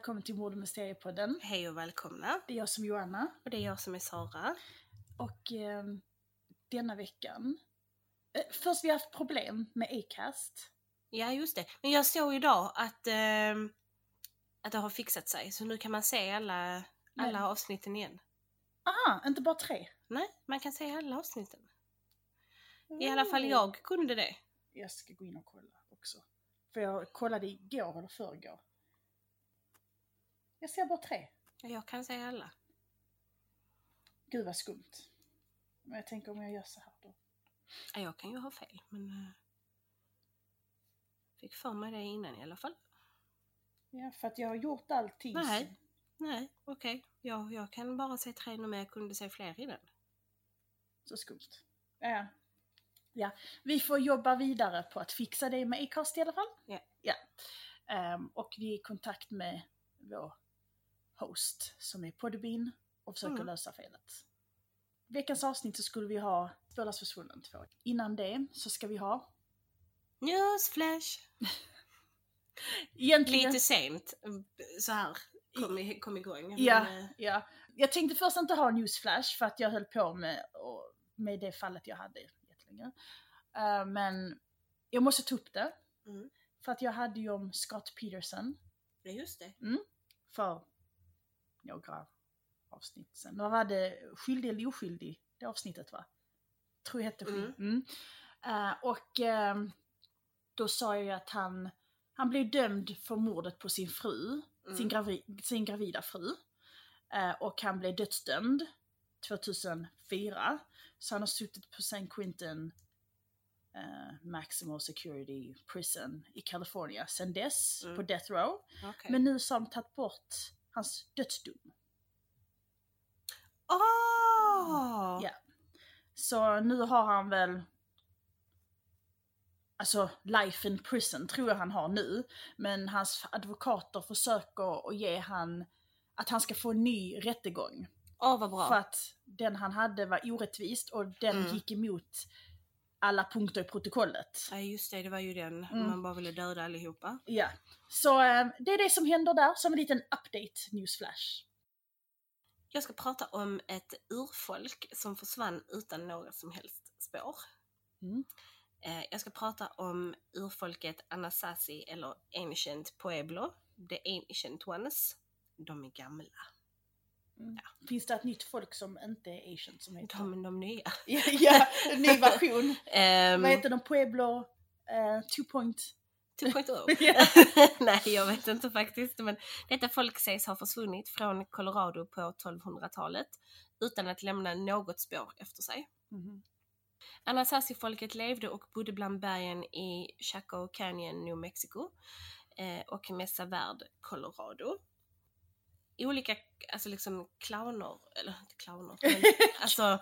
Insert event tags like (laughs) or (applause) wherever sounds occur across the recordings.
välkommen till Mord och Mysteriepodden. Hej och välkomna. Det är jag som är Joanna. Och det är jag som är Sara. Och eh, denna veckan... Eh, först, vi har haft problem med Acast. Ja, just det. Men jag såg idag att, eh, att det har fixat sig. Så nu kan man se alla, alla Men- avsnitten igen. Aha, inte bara tre. Nej, man kan se alla avsnitten. I alla fall jag kunde det. Jag ska gå in och kolla också. För jag kollade igår eller förrgår. Jag ser bara tre. Jag kan se alla. Gud vad skumt. Men jag tänker om jag gör så här då. Ja, jag kan ju ha fel, men... eh, Fick för mig det innan i alla fall. Ja, för att jag har gjort allting. Nej. Nej, okej. Jag, jag kan bara se tre nu, men jag kunde se fler innan. Så skumt. Ja. ja. Vi får jobba vidare på att fixa det med Acast i alla fall. Ja. ja. Ehm, och vi är i kontakt med vår host som är Podbean och försöker Mm. lösa felet. Veckans avsnitt så skulle vi ha Spårlöst försvunnen 2. Innan det så ska vi ha Newsflash! egentligen... Lite sent så här kom, i, kom igång. Ja, Men, eh, ja. Jag tänkte först inte ha newsflash för att jag höll på med, med det fallet jag hade jättelänge. Eh, men jag måste ta upp det. Mm. För att jag hade ju om Scott Peterson Ja, just det. för några avsnitt sen. Vad var det? Skyldig eller oskyldig? Det avsnittet va? Tror jag hette skyldig. Mm. Eh, och ehm, då sa jag ju att han, han blev dömd för mordet på sin fru, Mm. sin, gravi, sin gravida fru. Eh, och han blev dödsdömd 2004. Så han har suttit på St. Quentin eh, Maximal Security Prison i California sedan dess, Mm. på Death Row. Okej. Men nu så har de tagit bort hans dödsdom. Åh! Ja. Så nu har han väl Alltså life in prison tror jag han har nu. Men hans advokater försöker att ge han att han ska få en ny rättegång. Åh, vad bra. För att den han hade var orättvist och den Mm. gick emot alla punkter i protokollet. Ja, just det. Det var ju den. Mm. Man bara ville döda allihopa. Ja. Så eh, det är det som händer där som en liten update newsflash. Jag ska prata om ett urfolk som försvann utan några som helst spår. Mm. Eh, Jag ska prata om urfolket Anasazi eller Ancient Pueblo, the Ancient Ones. De är gamla. Finns det ett nytt folk som inte är asian som heter? De är de nya. (laughs) Ja, ja, en ny version. Ehm, Vad heter de? Pueblo eh, 2.0? 2.0. (laughs) Ja. (laughs) Nej, jag vet inte faktiskt. Men detta folk sägs ha försvunnit från Colorado på 1200-talet utan att lämna något spår efter sig. Mhm. Anasazi-folket levde och bodde bland bergen i Chaco Canyon, New Mexico eh, och Mesa Verde, Colorado. Olika alltså liksom clowner, eller inte clowner, (laughs) men alltså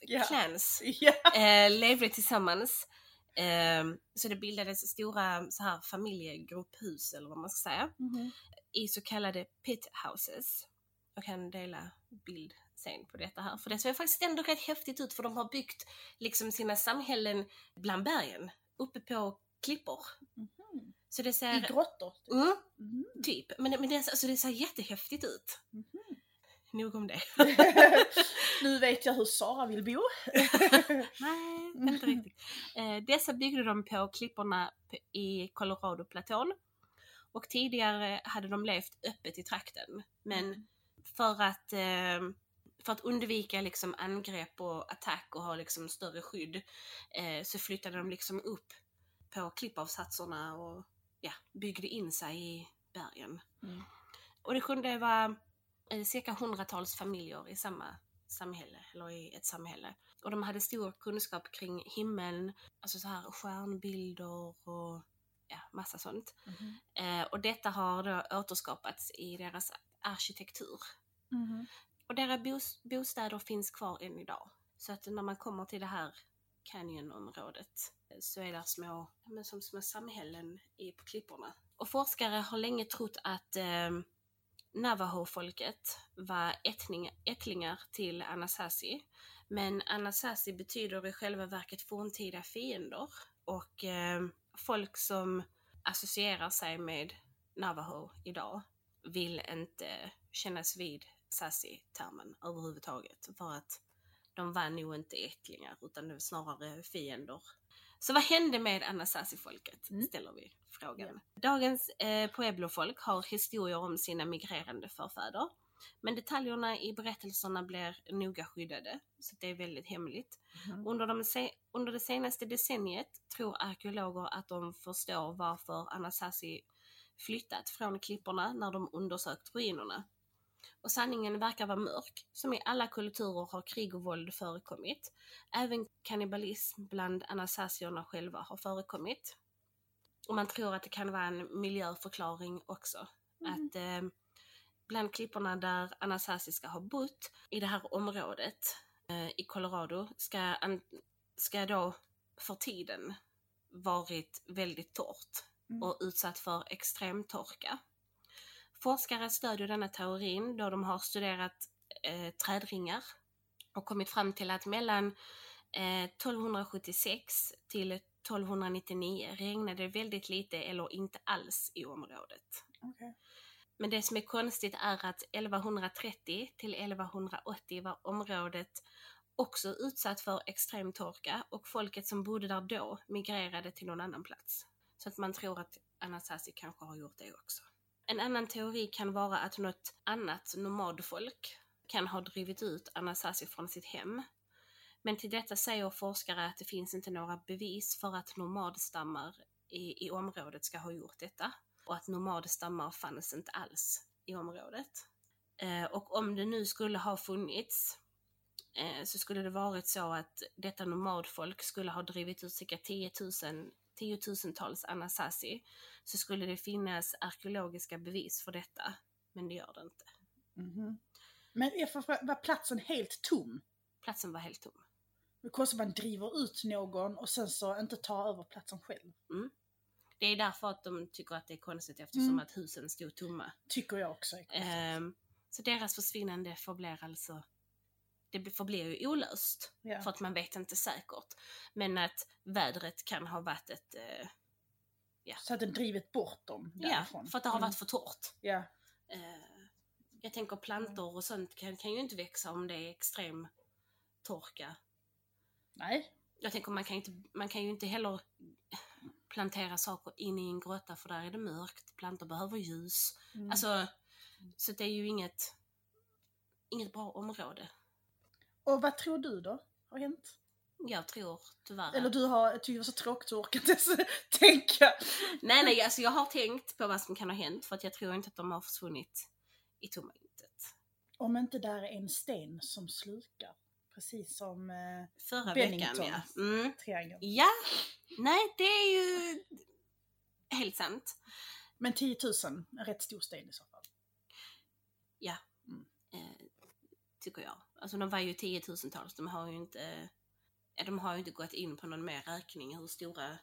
Ja. clans (laughs) Ja. eh, levde tillsammans. Eh, så det bildades stora så här familjegrupphus eller vad man ska säga Mhm. i så kallade pit houses. Jag kan dela bild sen på detta här. För det ser faktiskt ändå rätt häftigt ut för de har byggt liksom sina samhällen bland bergen, uppe på klippor. Mhm. Så det I ser... grottor. Mm, Mhm. typ. Men, men det, alltså det ser jättehäftigt ut. Mhm. Nog om det. (laughs) nu vet jag hur Sara vill bo. (laughs) Nej, inte riktigt. Eh, dessa byggde de på klipporna i Colorado-platån. Och tidigare hade de levt öppet i trakten. Men för att, eh, för att undvika liksom angrepp och attack och ha liksom större skydd eh, så flyttade de liksom upp på klippavsatserna och ja, byggde in sig i bergen. Mm. Och det kunde vara eh, cirka hundratals familjer i samma samhälle, eller i ett samhälle. Och de hade stor kunskap kring himmeln, alltså så här stjärnbilder och ja, massa sånt. Mhm. Eh, och detta har då återskapats i deras arkitektur. Mhm. Och deras bos- bostäder finns kvar än idag. Så att när man kommer till det här canyonområdet eh, så är det små, men som små samhällen i, på klipporna. Och forskare har länge trott att eh, Navajo-folket var ättning, ättlingar till Anasazi. Men Anasazi betyder i själva verket forntida fiender. Och eh, folk som associerar sig med Navajo idag vill inte kännas vid Sassi-termen överhuvudtaget. För att de var nog inte ättlingar utan det var snarare fiender. Så vad hände med Anasazi-folket? Mm. Ställer vi frågan. Dagens eh, Pueblo-folk har historier om sina migrerande förfäder. Men detaljerna i berättelserna blir noga skyddade, så det är väldigt hemligt. Mhm. Under, de under det senaste decenniet tror arkeologer att de förstår varför Anasazi flyttat från klipporna när de undersökt ruinerna. Och sanningen verkar vara mörk. Som i alla kulturer har krig och våld förekommit. Även kannibalism bland anasasierna själva har förekommit. Och man tror att det kan vara en miljöförklaring också. Mhm. Att eh, bland klipporna där Anasazi ska ha bott, i det här området eh, i Colorado, ska, an, ska då för tiden varit väldigt torrt Mm. och utsatt för extrem torka. Forskare stödjer denna teorin då de har studerat eh, trädringar och kommit fram till att mellan eh, 1276 till 1299 regnade det väldigt lite eller inte alls i området. Okej. Men det som är konstigt är att 1130 till 1180 var området också utsatt för extrem torka och folket som bodde där då migrerade till någon annan plats. Så att man tror att Anasazi kanske har gjort det också. En annan teori kan vara att något annat nomadfolk kan ha drivit ut Anasazi från sitt hem. Men till detta säger forskare att det finns inte några bevis för att nomadstammar i, i området ska ha gjort detta. Och att nomadstammar fanns inte alls i området. Eh, och om det nu skulle ha funnits eh, så skulle det varit så att detta nomadfolk skulle ha drivit ut cirka 10 000 tiotusentals Anasazi så skulle det finnas arkeologiska bevis för detta. Men det gör det inte. Mhm. Men är för- var platsen helt tom? Platsen var helt tom. Det att man driver ut någon och sen så inte tar över platsen själv. Det är därför att de tycker att det är konstigt eftersom Mm. att husen stod tomma. Tycker jag också. Ehm, så deras försvinnande förblir alltså det förblir ju olöst. ja. För att man vet inte säkert. Men att vädret kan ha varit ett... Eh, Så att den drivit bort dem ja, därifrån. för att det har Mm. varit för torrt. Ja. Eh, jag tänker plantor och sånt kan, kan ju inte växa om det är extrem torka. Nej. Jag tänker man kan, inte, man kan ju inte heller plantera saker in i en grotta för där är det mörkt. Plantor behöver ljus. Mm. Alltså, så det är ju inget, inget bra område. Och vad tror du då har hänt? Jag tror tyvärr Eller att- du har tyckt det var så tråkigt så orkar inte ens (laughs) tänka. Nej, nej, alltså jag har tänkt på vad som kan ha hänt för att jag tror inte att de har försvunnit i tomma intet. Om inte där är en sten som slukar. Precis som eh, Förra Bennington. veckan, ja. Mm. triangeln. Ja, nej, det är ju helt sant. Men 10 000, en rätt stor sten i så fall. Eh, tycker jag. Alltså de var ju tiotusentals, de har ju inte, eh, de har ju inte gått in på någon mer räkning hur stora,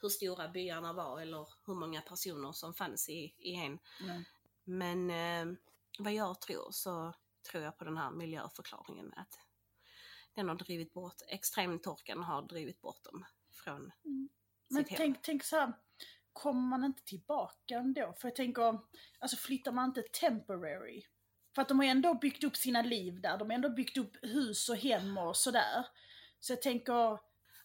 hur stora byarna var eller hur många personer som fanns i, i en. Mm. Men eh, vad jag tror så tror jag på den här miljöförklaringen att den har drivit bort, extremtorkan har drivit bort dem från Men sitt hem. tänk, tänk så här, kommer man inte tillbaka ändå? För jag tänker, alltså flyttar man inte temporary? För att de har ändå byggt upp sina liv där, de har ändå byggt upp hus och hem och sådär. Så jag tänker,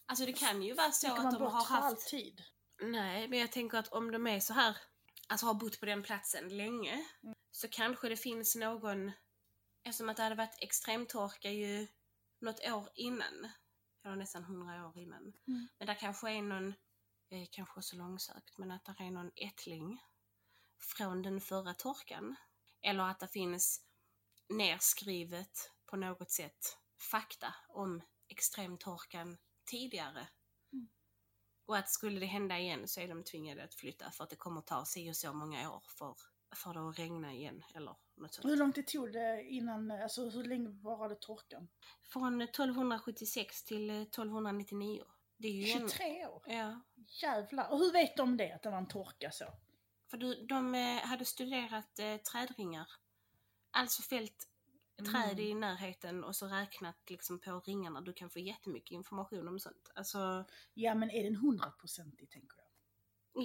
Alltså det kan ju vara så att de har haft alltid? Nej, men jag tänker att om de är så här, alltså har bott på den platsen länge, så kanske det finns någon, eftersom att det hade varit extremtorka ju något år innan, eller nästan hundra år innan. Mm. Men där kanske är någon, är kanske så långsökt, men att det är någon ättling från den förra torkan. Eller att det finns nerskrivet på något sätt fakta om extremtorkan tidigare. Mm. Och att skulle det hända igen så är de tvingade att flytta för att det kommer ta sig och så många år för, för det att regna igen eller något sånt. Hur lång tid tog det innan, alltså hur länge varade torkan? Från 1276 till eh, 1299. Det är ju en, 23 år? Ja. Jävlar. Och hur vet de det, att det var en torka så? För du, de eh, hade studerat eh, trädringar. Alltså fällt träd Mm. i närheten och så räknat liksom på ringarna. Du kan få jättemycket information om sånt. Alltså, Ja men är den hundraprocentig tänker jag?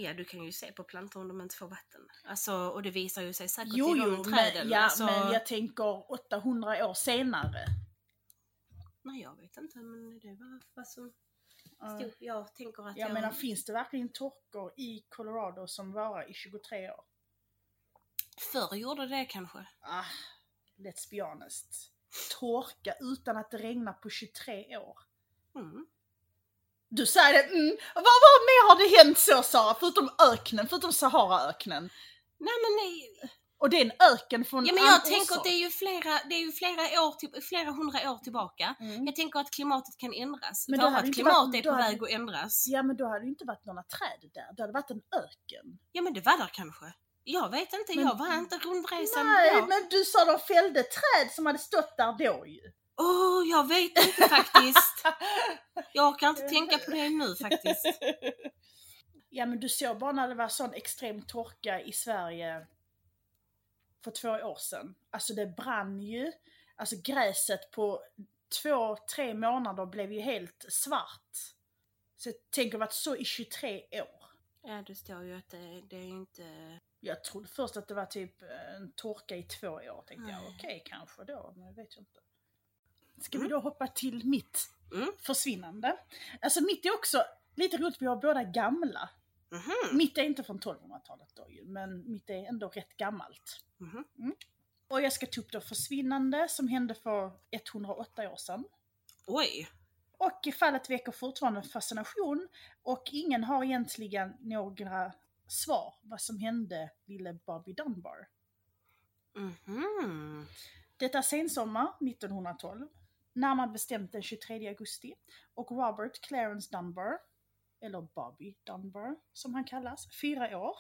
Ja, du kan ju se på plantor om de inte får vatten. Alltså, och det visar ju sig säkert Jo, i de jo, träden. men, ja, alltså, men jag tänker 800 år senare. Nej, jag vet inte, men det var vad som Ja. stod. Jag tänker att Jag jag... menar, finns det verkligen torkor i Colorado som varar i 23 år? Förr gjorde det kanske. Ah, let's be honest. Torka utan att det regnar på 23 år. Mm. Du säger det, mm. vad, vad mer har det hänt så Sara? Förutom öknen, förutom Saharaöknen. Nej men nej. Och det är en öken från Ja men en jag tänker att det är ju flera, det är ju flera år, till, flera hundra år tillbaka. Mm. Jag tänker att klimatet kan ändras. Men då hade Vårat inte klimat varit- är på väg att ändras. Ja men då hade det inte varit några träd där, det hade varit en öken. Ja men det var där kanske. Jag vet inte, Men- jag var inte rundresan Nej, då. men du sa de fällde träd som hade stått där då ju. Åh, jag vet inte faktiskt. (laughs) Jag orkar inte tänka på det nu faktiskt. (laughs) Ja men du såg bara när det var sån extrem torka i Sverige för två år sedan. Alltså det brann ju. Alltså gräset på två, tre månader blev ju helt svart. Så jag tänker varit så i 23 år. Ja, det står ju att det, det är inte... Jag trodde först att det var typ en torka i två år. Tänkte jag Nej. okej kanske då, men jag vet ju inte. Ska vi då hoppa till mitt Mm. försvinnande? Alltså mitt är också lite roligt vi har båda gamla. Mhm. Mitt är inte från 1200-talet då ju, men mitt är ändå rätt gammalt. Mhm. Och jag ska ta upp då försvinnande som hände för 108 år sedan. Oj. Och fallet väcker fortfarande fascination och ingen har egentligen några svar vad som hände lille Bobby Dunbar. Mhm. Detta är sensommar 1912, närmare bestämt den 23 augusti, och Robert Clarence Dunbar, eller Bobby Dunbar som han kallas, fyra år,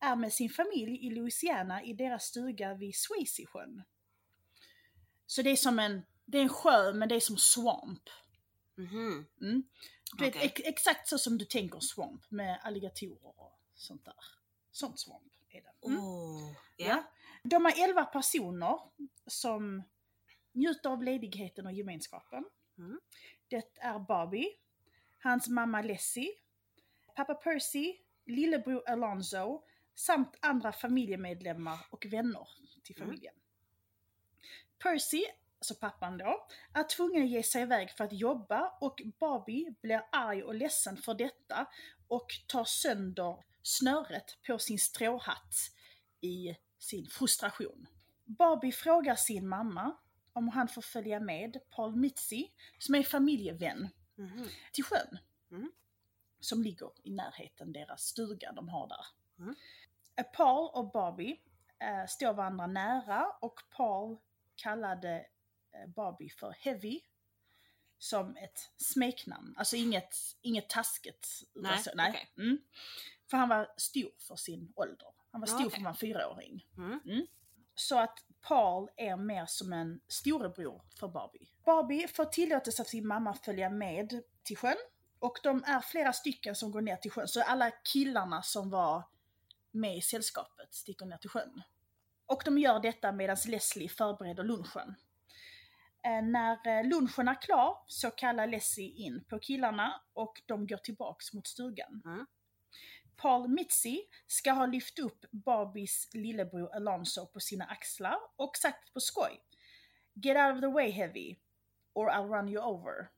är med sin familj i Louisiana i deras stuga vid Swayze-sjön. Så det är som en, det är en sjö men det är som swamp. Mhm. Mm. Du vet, Okej. ex- exakt så som du tänker swamp med alligatorer och sånt där. Sånt swamp är det. Mm. Åh. Ja. Ja. De är 11 personer som njuter av ledigheten och gemenskapen. Mm. Det är Bobby, hans mamma Leslie, pappa Percy, lillebror Alonzo samt andra familjemedlemmar och vänner till Mm. familjen. Percy, alltså pappan då, är tvungen att ge sig iväg för att jobba och Bobby blir arg och ledsen för detta och tar sönder snöret på sin stråhatt i sin frustration. Barbie frågar sin mamma om han får följa med Paul Mitzi, som är familjevän, Mhm. till sjön. Mm. Som ligger i närheten deras stuga de har där. Mm. Paul och Barbie eh, står varandra nära och Paul kallade eh, Barbie för Heavy som ett smeknamn. Alltså inget, inget taskigt. Nej, så, nej. okej. Mm. För han var stor för sin ålder. Han var stor okej. för att vara en fyraåring. Mm. Så att Paul är mer som en storebror för Barbie. Barbie får tillåtelse av sin mamma att följa med till sjön. Och de är flera stycken som går ner till sjön. Så alla killarna som var med i sällskapet sticker ner till sjön. Och de gör detta medan Leslie förbereder lunchen. Eh, när eh, lunchen är klar så kallar Leslie in på killarna och de går tillbaks mot stugan. Mm. Paul Mitzi ska ha lyft upp Barbies lillebror Alonso på sina axlar och sagt på skoj Get out of the way heavy or I'll run you over.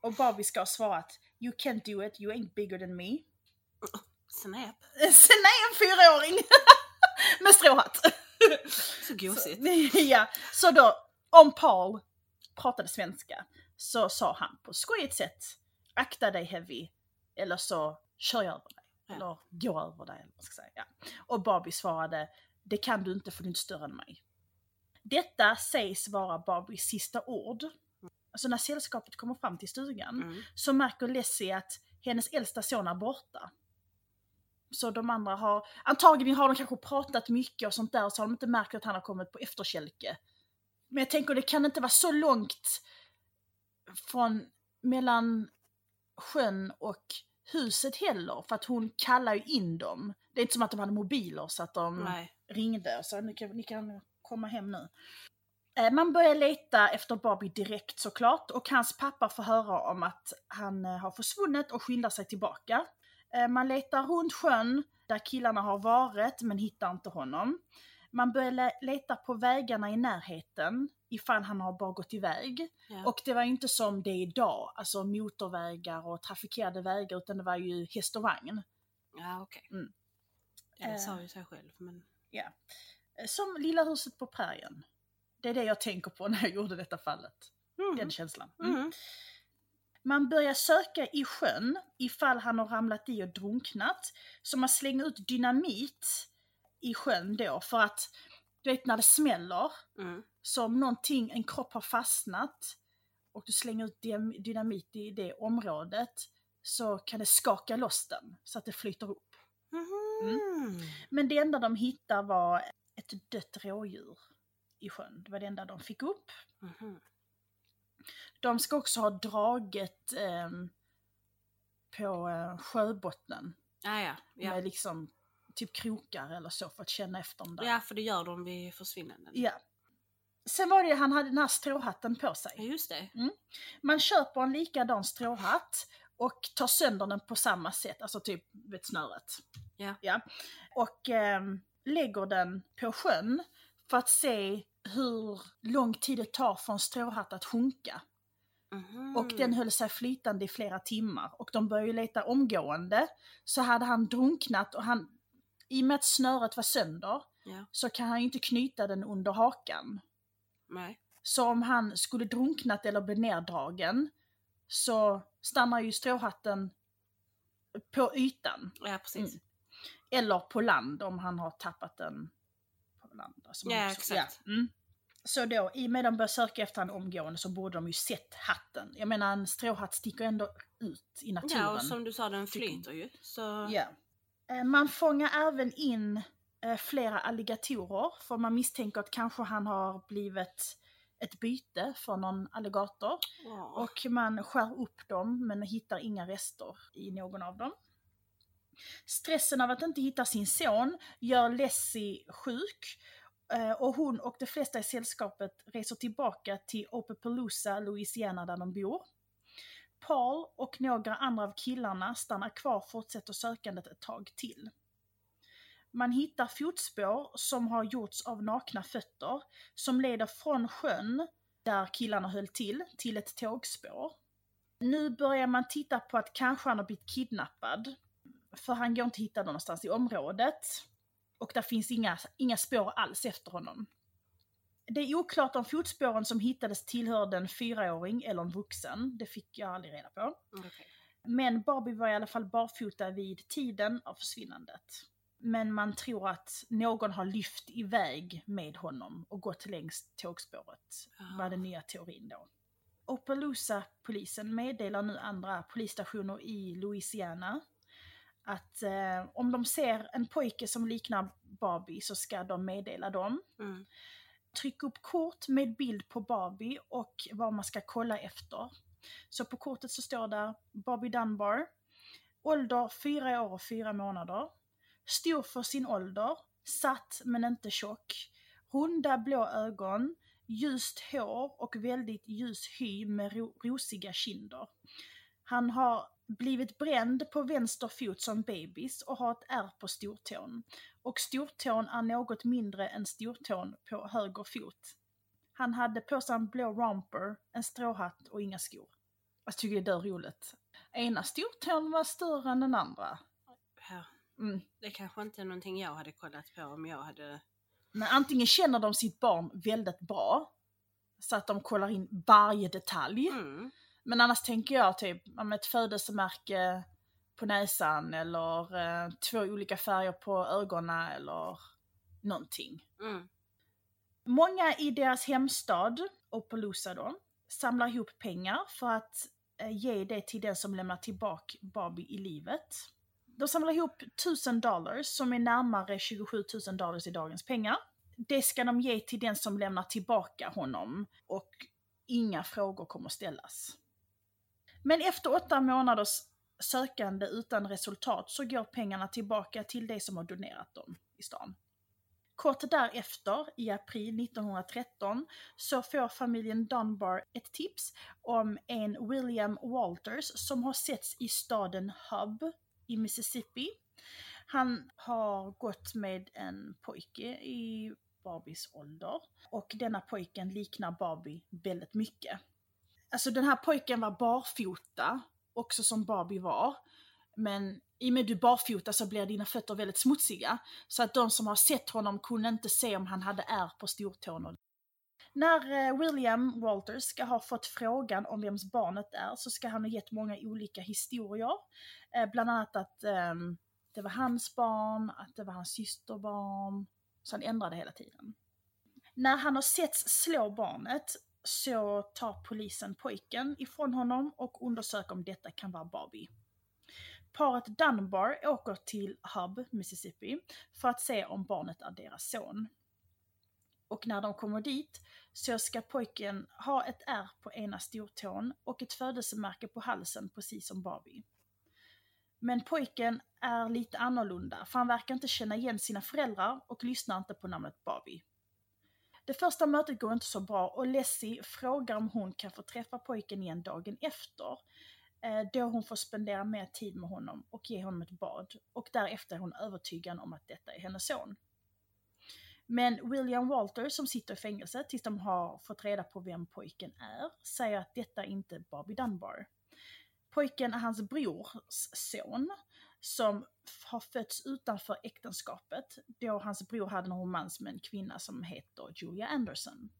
Och Barbie ska ha svarat You can't do it, you ain't bigger than me. Är en (laughs) fyraåring (laughs) med stråhatt. (laughs) Så gosigt. Så, ja, så då om Paul pratade svenska så sa han på skojigt sätt Akta dig heavy eller så kör jag över. Ja. Eller går över dig. Eller vad ska säga. Ja. Och Barbie svarade Det kan du inte för du är inte större än mig. Detta sägs vara Barbies sista ord. Alltså när sällskapet kommer fram till stugan Mm. så märker Leslie att hennes äldsta son är borta. Så de andra har, antagligen har de kanske pratat mycket och sånt där så har de inte märkt att han har kommit på efterkälke. Men jag tänker det kan inte vara så långt från mellan sjön och huset heller för att hon kallar ju in dem. Det är inte som att de hade mobiler så att de Nej. ringde och sa ni kan, ni kan komma hem nu. Eh, Man börjar leta efter Barbie direkt såklart och hans pappa får höra om att han eh, har försvunnit och skyndar sig tillbaka. Eh, Man letar runt sjön där killarna har varit men hittar inte honom. Man börjar le- leta på vägarna i närheten ifall han har bara gått iväg. Ja. Och det var inte som det är idag, alltså motorvägar och trafikerade vägar utan det var ju häst och vagn. ja, okej. Mm. Ja, det sa Eh. ju sig själv, men... Eh, Som Lilla huset på prärien. Det är det jag tänker på (laughs) när jag gjorde detta fallet. Mm. Den känslan. Mm. Mm. Man börjar söka i sjön ifall han har ramlat i och drunknat. Så man slänger ut dynamit i sjön då för att, du vet när det smäller, Mm. så om någonting, en kropp har fastnat och du slänger ut dy- dynamit i det området så kan det skaka loss den så att det flyter upp. Mhm. Men det enda de hittar var ett dött rådjur i sjön. Det var det enda de fick upp. Mhm. De ska också ha dragit ehm, på eh, sjöbottnen Ja, ja. Ja. med liksom typ krokar eller så för att känna efter dem där. ja, för det gör de vid försvinnanden. Ja. Sen var det ju, han hade den här stråhatten på Ja, sig. just det. Man köper en likadan stråhatt och tar sönder den på samma sätt, alltså typ vet, snöret. Ja. ja. Och ehm, lägger den på sjön för att se hur lång tid det tar för en stråhatt att sjunka. Mhm. Och den höll sig flytande i flera timmar och de började leta omgående. Så hade han drunknat och han, i och med att snöret var sönder, Ja. så kan han ju inte knyta den under hakan. Nej. Så om han skulle drunknat eller bli neddragen så stannar ju stråhatten på ytan. Ja, precis. Mm. Eller på land om han har tappat den på land. Alltså Ja, också- exakt. Ja. Mm. Så då, i och med att de började söka efter han omgående så borde de ju sett hatten. Jag menar en stråhatt sticker ändå ut i naturen. Ja, och som du sa, den flyter ju. Så... Ja. Eh, Man fångar även in eh, flera alligatorer för man misstänker att kanske han har blivit ett byte för någon alligator. Åh. Och man skär upp dem men hittar inga rester i någon av dem. Stressen av att inte hitta sin son gör Leslie sjuk eh, och hon och de flesta i sällskapet reser tillbaka till Opepalooza, Louisiana där de bor. Paul och några andra av killarna stannar kvar och fortsätter sökandet ett tag till. Man hittar fotspår som har gjorts av nakna fötter som leder från sjön där killarna höll till, till ett tågspår. Nu börjar man titta på att kanske han har blivit kidnappad. För han går inte att hitta någonstans i området. Och där finns inga, inga spår alls efter honom. Det är oklart om fotspåren som hittades tillhörde en fyraåring eller en vuxen. Det fick jag aldrig reda på. Okej. Men Barbie var i alla fall barfota vid tiden av försvinnandet. Men man tror att någon har lyft iväg med honom och gått längs tågspåret. Ah. Var den nya teorin då. Opelousas-polisen meddelar nu andra polisstationer i Louisiana att eh, om de ser en pojke som liknar Barbie så ska de meddela dem. Mm. Tryck upp kort med bild på Barbie och vad man ska kolla efter. Så på kortet så står det, Barbie Dunbar, ålder 4 år och 4 månader, stor för sin ålder, satt men inte tjock, runda blå ögon, ljust hår och väldigt ljus hy med ro rosiga kinder. Han har blivit bränd på vänster fot som bebis och har ett ärr på stortån. Och stortån är något mindre än stortån på höger fot. Han hade på sig en blå romper, en stråhatt och inga skor. Jag tycker det är roligt. Ena stortån var större än den andra. Ja. Mm. Det kanske inte är någonting jag hade kollat på om jag hade... Men antingen känner de sitt barn väldigt bra, så att de kollar in varje detalj. Mm. Men annars tänker jag typ om ett födelsemärke på näsan eller eh, två olika färger på ögonen eller någonting. Mm. Många i deras hemstad, Opelousas då, samlar ihop pengar för att eh, ge det till den som lämnar tillbaka Barbie i livet. De samlar ihop 1000 dollars som är närmare 27 000 dollars i dagens pengar. Det ska de ge till den som lämnar tillbaka honom och inga frågor kommer ställas. Men efter åtta månaders sökande utan resultat så går pengarna tillbaka till de som har donerat dem i stan. Kort därefter, i april 1913, så får familjen Dunbar ett tips om en William Walters som har setts i staden Hub i Mississippi. Han har gått med en pojke i Barbies ålder och denna pojken liknar Barbie väldigt mycket. Alltså den här pojken var barfota, också som Barbie var. Men i och med att du är barfota så blir dina fötter väldigt smutsiga. Så att de som har sett honom kunde inte se om han hade ärr på stortån. När eh, William Walters ska ha fått frågan om vems barnet är så ska han ha gett många olika historier. Eh, bland annat att um, det var hans barn, att det var hans systerbarn. Så han ändrade hela tiden. När han har setts slå barnet så tar polisen pojken ifrån honom och undersöker om detta kan vara Barbie. Paret Dunbar åker till Hub, Mississippi, för att se om barnet är deras son. Och när de kommer dit så ska pojken ha ett ärr på ena stortån och ett födelsemärke på halsen precis som Barbie. Men pojken är lite annorlunda för han verkar inte känna igen sina föräldrar och lyssnar inte på namnet Barbie. Det första mötet går inte så bra och Lessie frågar om hon kan få träffa pojken igen dagen efter. Eh, då hon får spendera mer tid med honom och ge honom ett bad. Och därefter är hon övertygad om att detta är hennes son. Men William Walter som sitter i fängelse tills de har fått reda på vem pojken är, säger att detta inte är Bobby Dunbar. Pojken är hans brors son som har fötts utanför äktenskapet då hans bror hade en romans med en kvinna som heter Julia Anderson.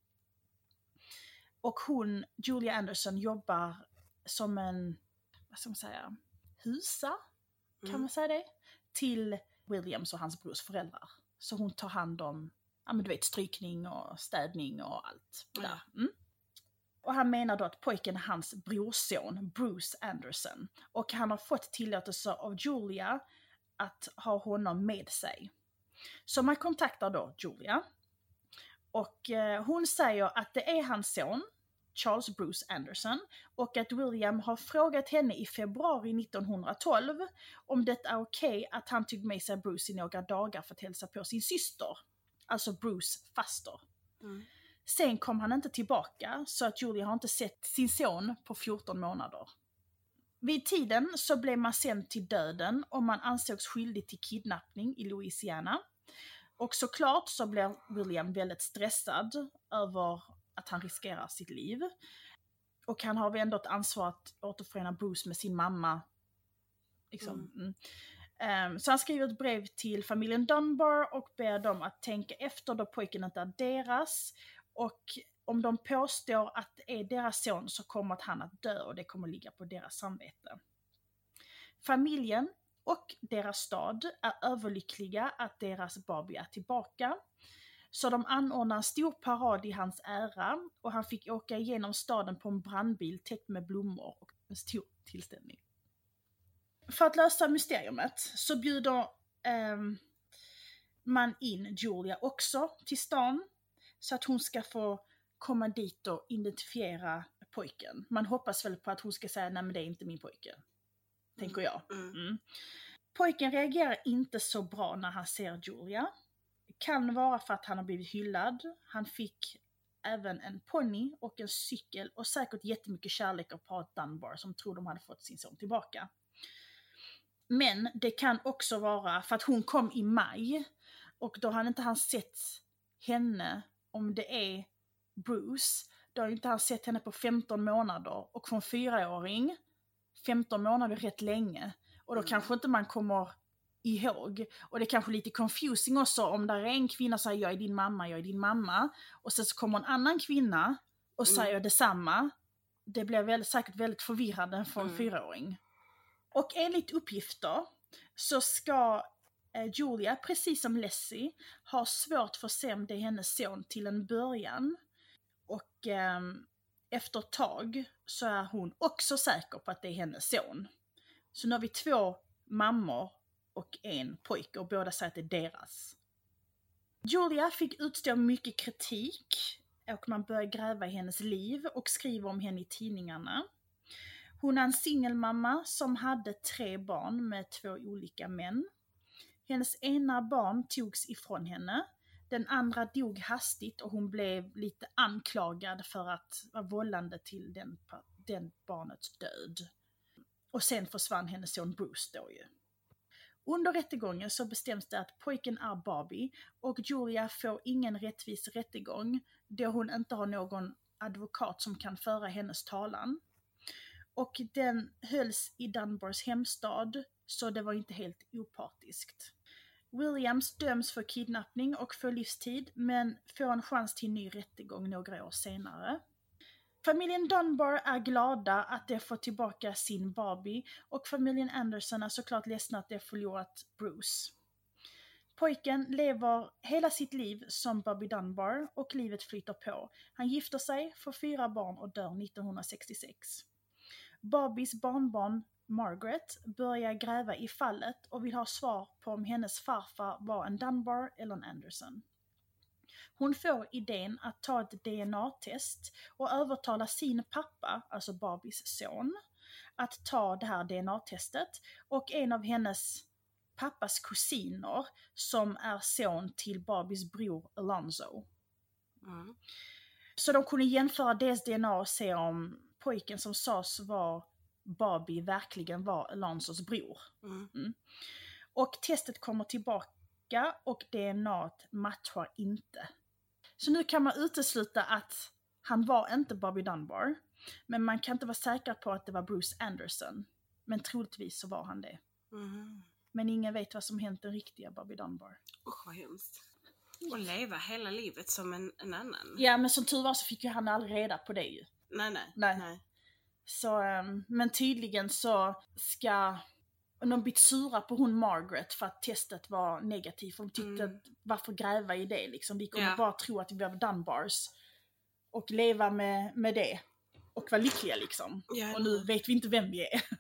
Och hon, Julia Anderson, jobbar som en, vad ska man säga, husa, kan mm. man säga det? Till Williams och hans brors föräldrar. Så hon tar hand om, ja men du vet strykning och städning och allt. Där. Mm. Och han menar då att pojken är hans brorson, Bruce Anderson. Och han har fått tillåtelse av Julia att ha honom med sig. Så man kontaktar då Julia. Och eh, hon säger att det är hans son, Charles Bruce Anderson, och att William har frågat henne i februari 1912 om det är okej okay att han tog med sig Bruce i några dagar för att hälsa på sin syster. Alltså Bruce faster. Mm. Sen kom han inte tillbaka, så att Julia har inte sett sin son på 14 månader. Vid tiden så blev man sänd till döden och man ansågs skyldig till kidnappning i Louisiana. Och såklart så blev William väldigt stressad över att han riskerar sitt liv. Och han har ändå ett ansvar att återförena Bruce med sin mamma. Liksom. Mm. Um, så han skriver ett brev till familjen Dunbar och ber dem att tänka efter då pojken inte är deras och om de påstår att det är deras son så kommer att han att dö och det kommer ligga på deras samvete. Familjen och deras stad är överlyckliga att deras Barbie är tillbaka. Så de anordnar en stor parad i hans ära och han fick åka igenom staden på en brandbil täckt med blommor och en stor tillställning. För att lösa mysteriet så bjuder eh, man in Julia också till stan så att hon ska få komma dit och identifiera pojken. Man hoppas väl på att hon ska säga nej men det är inte min pojke. Tänker jag. Mm. mm. Pojken reagerar inte så bra när han ser Julia. Kan vara för att han har blivit hyllad. Han fick även en ponny och en cykel och säkert jättemycket kärlek av paret Dunbar som tror de hade fått sin son tillbaka. Men det kan också vara för att hon kom i maj och då hade inte han sett henne om det är Bruce, då har inte han sett henne på 15 månader och från fyraåring, 15 månader är rätt länge. Och då mm. kanske inte man kommer ihåg. Och det är kanske lite confusing också om där är en kvinna som säger jag är din mamma, jag är din mamma. Och sen så kommer en annan kvinna och mm. säger detsamma. Det blir väldigt, säkert väldigt förvirrande för en mm. fyraåring. Och enligt uppgifter så ska Eh, Julia, precis som Lessie, har svårt för att se om det är hennes son till en början. Och eh, efter ett tag så är hon också säker på att det är hennes son. Så nu har vi två mammor och en pojke och båda säger att det är deras. Julia fick utstå mycket kritik och man börjar gräva i hennes liv och skriver om henne i tidningarna. Hon är en singelmamma som hade tre barn med två olika män. Hennes ena barn togs ifrån henne. Den andra dog hastigt och hon blev lite anklagad för att vara vållande till den, den barnets död. Och sen försvann hennes son Bruce då ju. Under rättegången så bestäms det att pojken är Barbie och Julia får ingen rättvis rättegång då hon inte har någon advokat som kan föra hennes talan. Och den hölls i Dunbars hemstad, så det var inte helt opartiskt. Williams döms för kidnappning och får livstid, men får en chans till ny rättegång några år senare. Familjen Dunbar är glada att de får tillbaka sin Barbie och familjen Anderson är såklart ledsna att de förlorat Bruce. Pojken lever hela sitt liv som Bobby Dunbar och livet flyter på. Han gifter sig, får fyra barn och dör 1966. Barbies barnbarn Margaret börjar gräva i fallet och vill ha svar på om hennes farfar var en Dunbar eller en Anderson. Hon får idén att ta ett DNA-test och övertala sin pappa, alltså Barbies son, att ta det här DNA-testet och en av hennes pappas kusiner som är son till Barbies bror Alonzo. Mm. Så de kunde jämföra deras DNA och se om pojken som sades vara Barbie verkligen var Alonzos bror. Mm. Och testet kommer tillbaka och DNA matchar inte. Så nu kan man utesluta att han var inte Bobby Dunbar. Men man kan inte vara säker på att det var Bruce Anderson. Men troligtvis så var han det. Mm. Men ingen vet vad som hänt den riktiga Bobby Dunbar. Usch vad hemskt. Och leva hela livet som en, en annan. Ja men som tur var så fick ju han aldrig reda på det ju. Nej, nej. Nej. nej. Så, ehm, men tydligen så ska de blivit sura på hon Margaret för att testet var negativt. För de tyckte Mm. att varför gräva i det liksom? Vi kunde Ja. bara tro att vi var Dunbars. Och leva med, med det. Och vara lyckliga liksom. Ja, Och nu vet vi inte vem vi är. (laughs)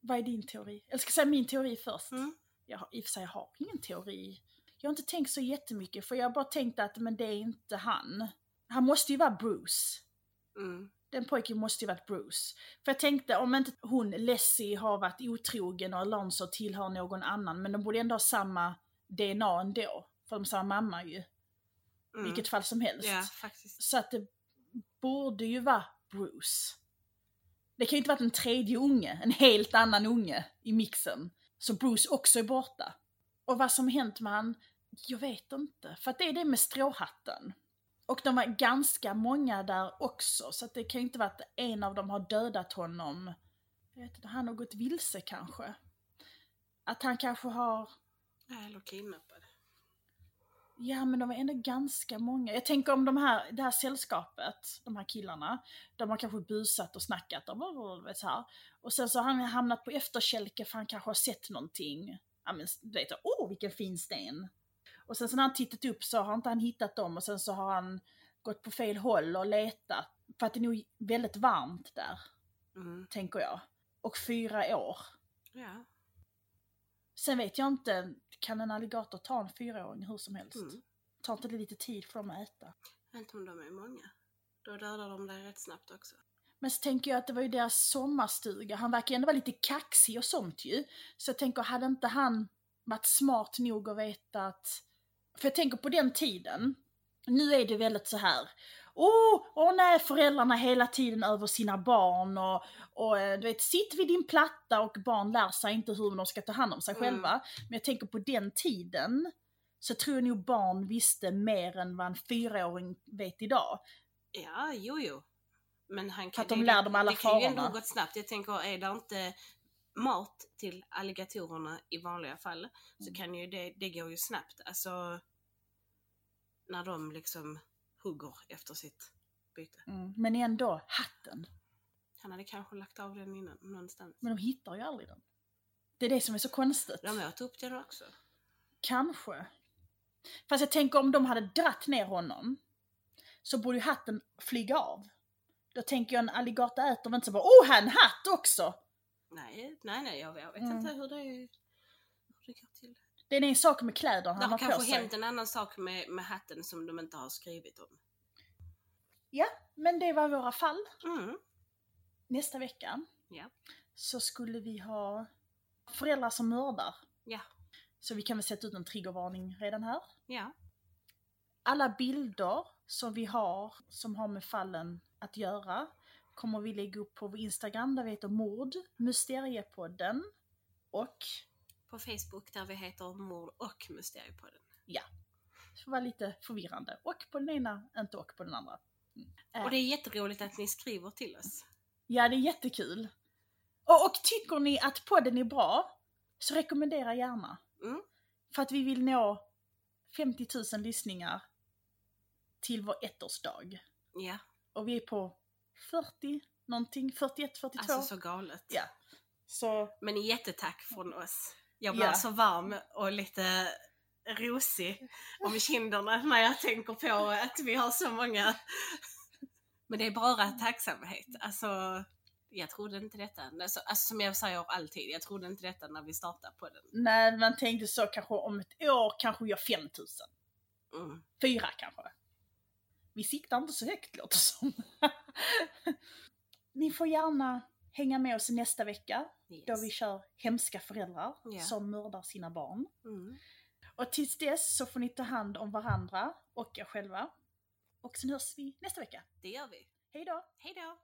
Vad är din teori? Jag ska säga min teori först. Mm. Jag I och för sig jag har ingen teori. Jag har inte tänkt så jättemycket för jag har bara tänkt att men det är inte han. Han måste ju vara Bruce. Mm. Den pojken måste ju varit Bruce. För jag tänkte om inte hon, Leslie, har varit otrogen och Alonso tillhör någon annan, men de borde ändå ha samma DNA ändå. För de är samma mamma ju. Mm. Vilket fall som helst. Faktiskt. Så att det borde ju vara Bruce. Det kan ju inte varit en tredje unge, en helt annan unge i mixen. Så Bruce också är borta. Och vad som hänt med han, jag vet inte. För att det är det med stråhatten. Och de var ganska många där också, så det kan ju inte vara att en av dem har dödat honom. Jag vet inte, han har gått vilse kanske. Att han kanske har Eller kidnappad. Ja men de är ändå ganska många. Jag tänker om de här, det här sällskapet, de här killarna, de har kanske busat och snackat och vet så här. Och sen så har han hamnat på efterkälke för han kanske har sett någonting. Ja men du vet, åh vilken fin sten. Och sen så när han tittat upp så har inte han hittat dem och sen så har han gått på fel håll och letat. För att det är nog väldigt varmt där, Mm. tänker jag. Och fyra år. Ja. Sen vet jag inte, kan en alligator ta en fyraåring hur som helst? Mm. Tar inte det lite tid för dem att äta? Inte om de är många. Då dödar de dig rätt snabbt också. Men så tänker jag att det var ju deras sommarstuga, han verkar ändå vara lite kaxig och sånt ju. Så jag tänker, hade inte han varit smart nog att veta att... För jag tänker på den tiden, nu är det väldigt så här. Åh, åh nej, föräldrarna hela tiden över sina barn och, och eh, du vet, sitt vid din platta och barn lär sig inte hur de ska ta hand om sig Mm. själva. Men jag tänker på den tiden så tror jag nog barn visste mer än vad en fyraåring vet idag. Ja, jo, jo. Men han kan, att de det- lär dem alla Det kan ju ändå farorna. gått snabbt. Jag tänker, är det inte mat till alligatorerna i vanliga fall så Mm. kan ju det, det går ju snabbt. Alltså när de liksom hugger efter sitt byte. Mm. Men ändå, hatten. Han hade kanske lagt av den innan någonstans. Men de hittar ju aldrig den. Det är det som är så konstigt. De åt upp den också. Kanske. Fast jag tänker om de hade dratt ner honom så borde ju hatten flyga av. Då tänker jag en alligator äter väl inte så bara åh, här är en hatt också! Nej, nej, nej, jag vet, jag vet Mm. inte hur det, hur det går till. Det är en sak med kläder Det han har har på kanske sig. hänt en annan sak med, med hatten som de inte har skrivit om. Ja, men det var våra fall. Mm. Nästa vecka Ja. så skulle vi ha föräldrar som mördar. Ja. Så vi kan väl sätta ut en triggervarning redan här. Ja. alla bilder som vi har som har med fallen att göra kommer vi lägga upp på vår Instagram där vi heter mord, Mysteriepodden och på Facebook där vi heter Mord och Mysteriepodden. Det får vara lite förvirrande. Och på den ena, inte och på den andra. Mm. Eh, Och det är jätteroligt att ni skriver till oss. Ja, det är jättekul. Och, och tycker ni att podden är bra, så rekommendera gärna. Mm. För att vi vill nå 50 000 lyssningar till vår ettårsdag. Ja, Och vi är på 40 någonting, 41, 42. alltså så galet. Ja. Så Men jättetack från oss. Jag blir Ja. så varm och lite rosig om kinderna när jag tänker på att vi har så många. Men det är bara tacksamhet. Alltså, jag trodde inte detta. Alltså, alltså, som jag säger alltid, jag trodde inte detta när vi startade på den. när man tänkte så kanske om ett år kanske vi gör 5 000. Mm. Fyra kanske. Vi siktar inte så högt låter som. (laughs) Ni får gärna hänga med oss nästa vecka Yes. då vi kör hemska föräldrar Ja. som mördar sina barn. Mm. Och tills dess så får ni ta hand om varandra och er själva. Och sen hörs vi nästa vecka. Det gör vi. Hej då! Hej då!